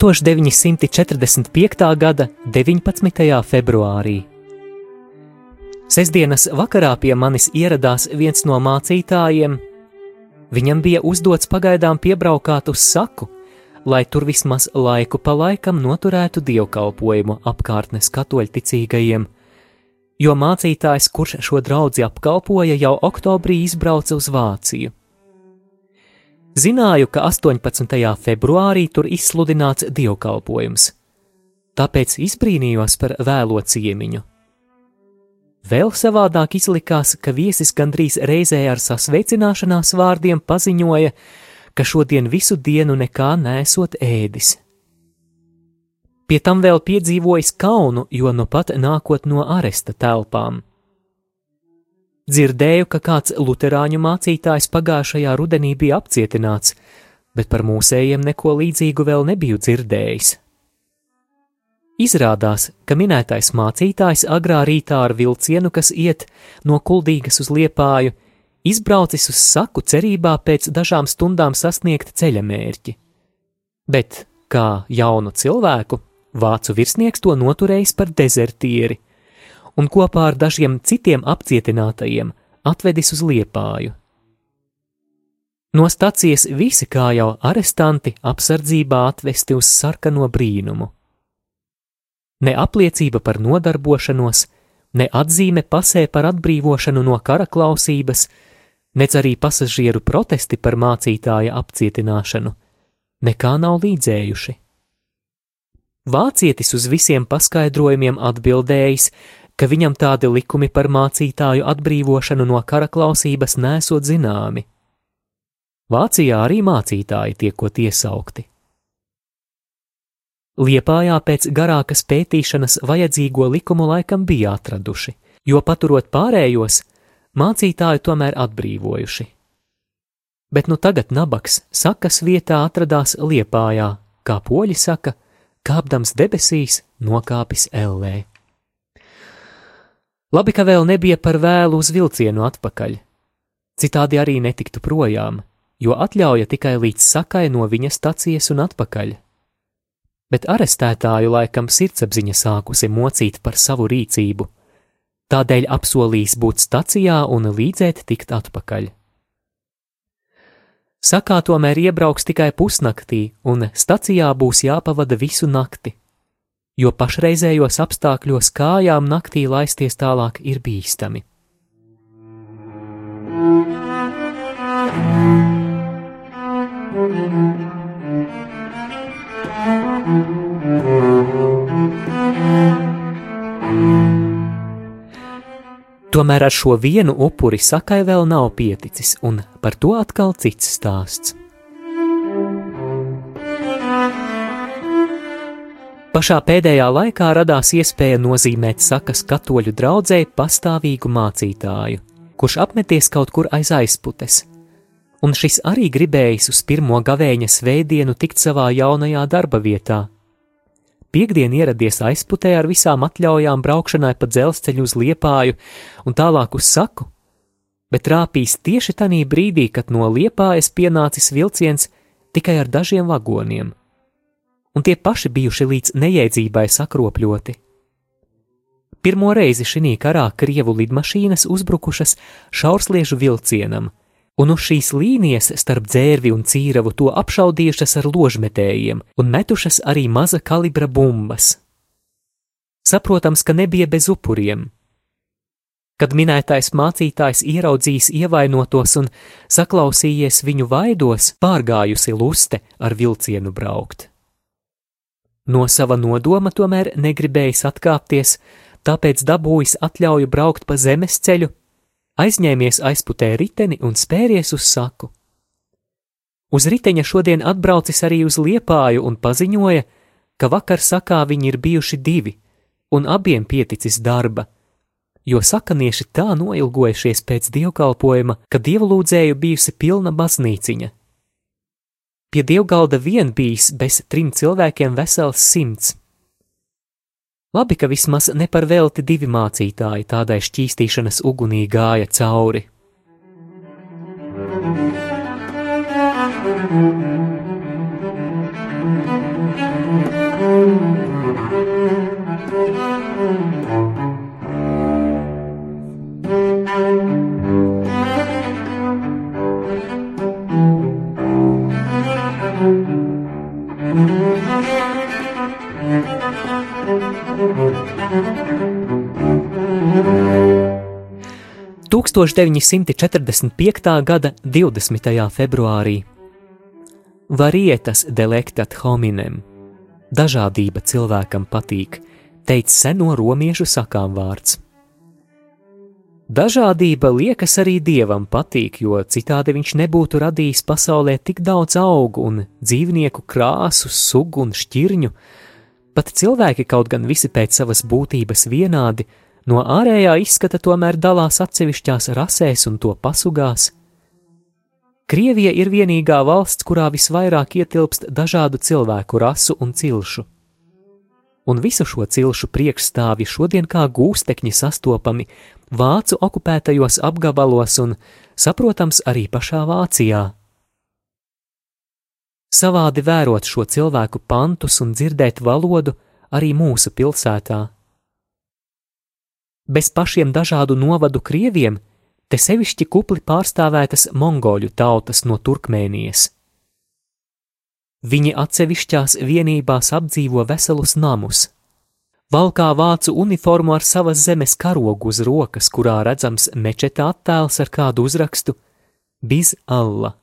1945. gada 19. februārī. Sesdienas vakarā pie manis ieradās viens no mācītājiem. Viņam bija uzdots pagaidām piebraukāt uz saku, lai tur vismaz laiku pa laikam noturētu dievkalpojumu apkārtnes katoļticīgajiem, jo mācītājs, kurš šo draugu apkalpoja, jau oktobrī izbrauca uz Vāciju. Zināju, ka 18. februārī tur izsludināts dievkalpojums, tāpēc izbrīnījos par vēlo ciemiņu. Vēl savādāk izlikās, ka viesis gandrīz reizē ar sasveicināšanās vārdiem paziņoja, ka šodien visu dienu nekā nesot ēdis. Pie tam vēl piedzīvojis kaunu, jo nu pat nākot no aresta telpām. Dzirdēju, ka kāds luterāņu mācītājs pagājušajā rudenī bija apcietināts, bet par mūsējiem neko līdzīgu vēl nebiju dzirdējis. Izrādās, ka minētais mācītājs agrā rītā ar vilcienu, kas iet no kuldīgas uz liepāju, izbraucis uz saku cerībā pēc dažām stundām sasniegt ceļa mērķi. Bet, kā jaunu cilvēku, vācu virsnieks to noturējis par dezertieri un kopā ar dažiem citiem apcietinātajiem atvedis uz liepāju. No stacijas visi kā jau arestanti apsardzībā atvesti uz sarkano brīnumu. Ne apliecība par nodarbošanos, ne atzīme pasē par atbrīvošanu no kara klausības, nec arī pasažieru protesti par mācītāja apcietināšanu, nekā nav līdzējuši. Vācietis uz visiem paskaidrojumiem atbildējis, ka viņam tādi likumi par mācītāju atbrīvošanu no kara klausības nesot zināmi. Vācijā arī mācītāji tiekot iesaukti. Liepājā pēc garākas pētīšanas vajadzīgo likumu laikam bija atraduši, jo paturot pārējos, mācītāju tomēr atbrīvojuši. Bet nu tagad nabaks sakas vietā atradās Liepājā, kā poļi saka, kāpdams debesīs, nokāpis ellē. Labi, ka vēl nebija par vēlu uz vilcienu atpakaļ. Citādi arī netiktu projām, jo atļauja tikai līdz sakai no viņa stacijas un atpakaļ. Bet arestētāju laikam sirdsapziņa sākusi mocīt par savu rīcību, tādēļ apsolījis būt stacijā un līdzēt tikt atpakaļ. Sakā tomēr iebrauks tikai pusnaktī, un stacijā būs jāpavada visu nakti jo pašreizējos apstākļos kājām naktī laisties tālāk ir bīstami. Tomēr ar šo vienu upuri sakai vēl nav pieticis, un par to atkal cits stāsts. Pašā pēdējā laikā radās iespēja nozīmēt sakas katoļu draudzēji pastāvīgu mācītāju, kurš apmeties kaut kur aiz aizputes, un šis arī gribējis uz pirmo gavēņa svētdienu tikt savā jaunajā darba vietā. Piektdien ieradies aizputē ar visām atļaujām braukšanai pa dzelzceļu uz liepāju un tālāk uz saku, bet rāpīs tieši tanī brīdī, kad no liepājas pienācis vilciens tikai ar dažiem vagoniem un tie paši bijuši līdz nejēdzībai sakropļoti. Pirmo reizi šī karā Krievu lidmašīnas uzbrukušas šaursliežu vilcienam, un uz šīs līnijas starp dzērvi un cīravu to apšaudījušas ar ložmetējiem un metušas arī maza kalibra bumbas. Saprotams, ka nebija bez upuriem. Kad minētais mācītājs ieraudzījis ievainotos un saklausījies viņu vaidos, pārgājusi luste ar vilcienu braukt. No sava nodoma tomēr negribējis atkāpties, tāpēc dabūjis atļauju braukt pa zemes ceļu, aizņēmies aizputē riteni un spēries uz saku. Uz riteņa šodien atbraucis arī uz liepāju un paziņoja, ka vakar sakā viņi ir bijuši divi, un abiem pieticis darba, jo sakanieši tā noilgojušies pēc dievkalpojuma, ka dievlūdzēju bijusi pilna baznīciņa. Pie dievgalda vien bijis bez trim cilvēkiem vesels simts. Labi, ka vismaz ne par velti divi mācītāji tādai šķīstīšanas ugunī gāja cauri. Tūkstoš 945. gada 20. februārī Varietas delektat hominem Dažādība cilvēkam patīk, teica seno romiešu sakām vārds. Dažādība liekas arī dievam patīk, jo citādi viņš nebūtu radījis pasaulē tik daudz augu un dzīvnieku krāsu, sugu un šķirņu. Pat cilvēki, kaut gan visi pēc savas būtības vienādi, no ārējā izskata tomēr dalās atsevišķās rasēs un to pasugās. Krievija ir vienīgā valsts, kurā visvairāk ietilpst dažādu cilvēku rasu un cilšu. Un visu šo cilšu priekšstāvji šodien kā gūstekņi sastopami vācu okupētajos apgabalos un, saprotams, arī pašā Vācijā. Savādi vērot šo cilvēku pantus un dzirdēt valodu arī mūsu pilsētā. Bez pašiem dažādu novadu krieviem te sevišķi kupli pārstāvētas mongoļu tautas no Turkmēnijas. Viņi atsevišķās vienībās apdzīvo veselus namus, valkā vācu uniformu ar savas zemes karogu uz rokas, kurā redzams mečeta attēls ar kādu uzrakstu Biz Allah.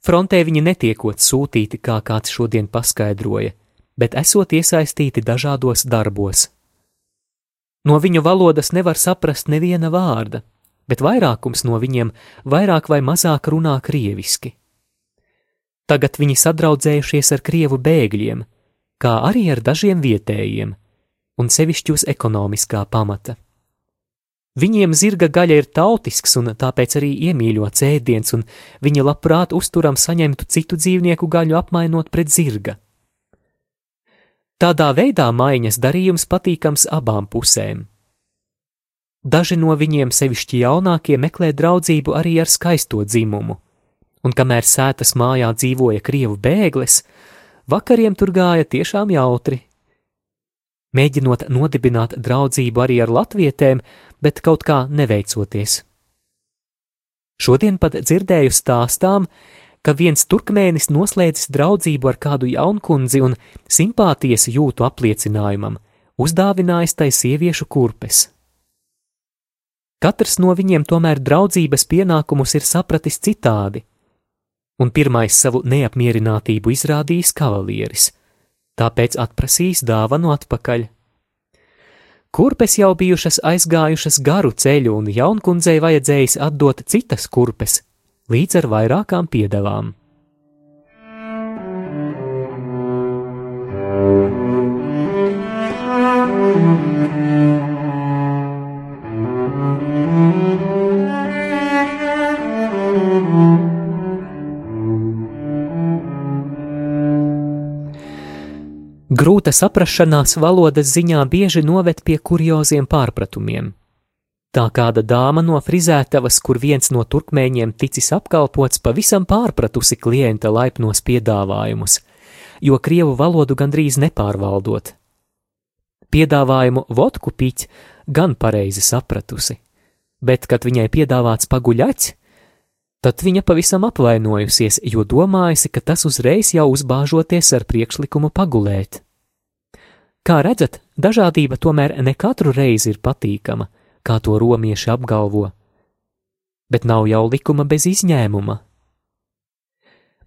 Frontē viņi netiekot sūtīti, kā kāds šodien paskaidroja, bet esot iesaistīti dažādos darbos. No viņu valodas nevar saprast neviena vārda, bet vairākums no viņiem vairāk vai mazāk runā krieviski. Tagad viņi sadraudzējušies ar krievu bēgļiem, kā arī ar dažiem vietējiem, un sevišķi uz ekonomiskā pamata. Viņiem zirga gaļa ir tautisks un tāpēc arī iemīļots ēdiens, un viņi labprāt uzturam saņemtu citu dzīvnieku gaļu apmainot pret zirga. Tādā veidā maiņas darījums patīkams abām pusēm. Daži no viņiem, sevišķi jaunākie, meklē draudzību arī ar skaisto dzimumu, un kamēr sētas mājā dzīvoja krievu bēglis, vakariem tur gāja tiešām jautri. Mēģinot nodibināt draudzību arī ar latvietēm, bet kaut kā neveicoties. Šodien pat dzirdēju stāstām, ka viens turkmēnis noslēdzis draudzību ar kādu jaunkundzi un simpātijas jūtu apliecinājumam, uzdāvinājis tai sieviešu kurpes. Katrs no viņiem tomēr draudzības pienākumus ir sapratis citādi, un pirmais savu neapmierinātību izrādījis kavalieris, tāpēc atprasījis dāvanu atpakaļ. Kurpes jau bijušas aizgājušas garu ceļu, un jaunkundzei vajadzējis atdot citas kurpes, līdz ar vairākām piedevām. Grūta saprašanās valodas ziņā bieži noved pie kurioziem pārpratumiem. Tā kāda dāma no frizētavas, kur viens no turkmēņiem ticis apkalpots, pavisam pārpratusi klienta laipnos piedāvājumus, jo krievu valodu gandrīz nepārvaldot. Piedāvājumu vodku piķi gan pareizi sapratusi, bet, kad viņai piedāvāts paguļaķis, Tad viņa pavisam apvainojusies, jo domājusi, ka tas uzreiz jau uzbāžoties ar priekšlikumu pagulēt. Kā redzat, dažādība tomēr ne katru reizi ir patīkama, kā to romieši apgalvo, bet nav jau likuma bez izņēmuma.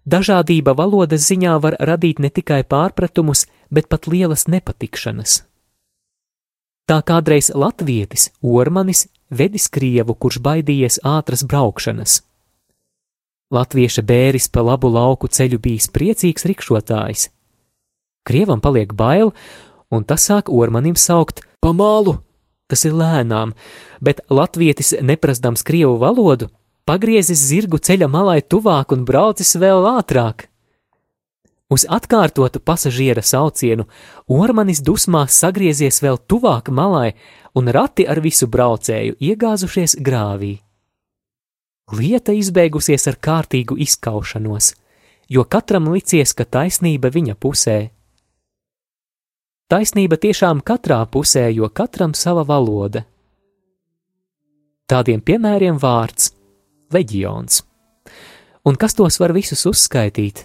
Dažādība valodas ziņā var radīt ne tikai pārpratumus, bet pat lielas nepatikšanas. Tā kādreiz latvietis Ormanis vedis krievu, kurš baidījies ātras braukšanas. Latvieša bēris pa labu lauku ceļu bijis priecīgs rikšotājs. Krievam paliek bail, un tas sāk ormanim saukt pa malu, kas ir lēnām, bet latvietis neprastams krievu valodu, pagriezis zirgu ceļa malai tuvāk un braucis vēl ātrāk. Uz atkārtotu pasažiera saucienu ormanis dusmās sagriezies vēl tuvāk malai, un rati ar visu braucēju iegāzušies grāvī. Lieta izbeigusies ar kārtīgu izkaušanos, jo katram licies, ka taisnība viņa pusē. Taisnība tiešām katrā pusē, jo katram sava valoda. Tādiem piemēriem vārds - leģions. Un kas tos var visus uzskaitīt?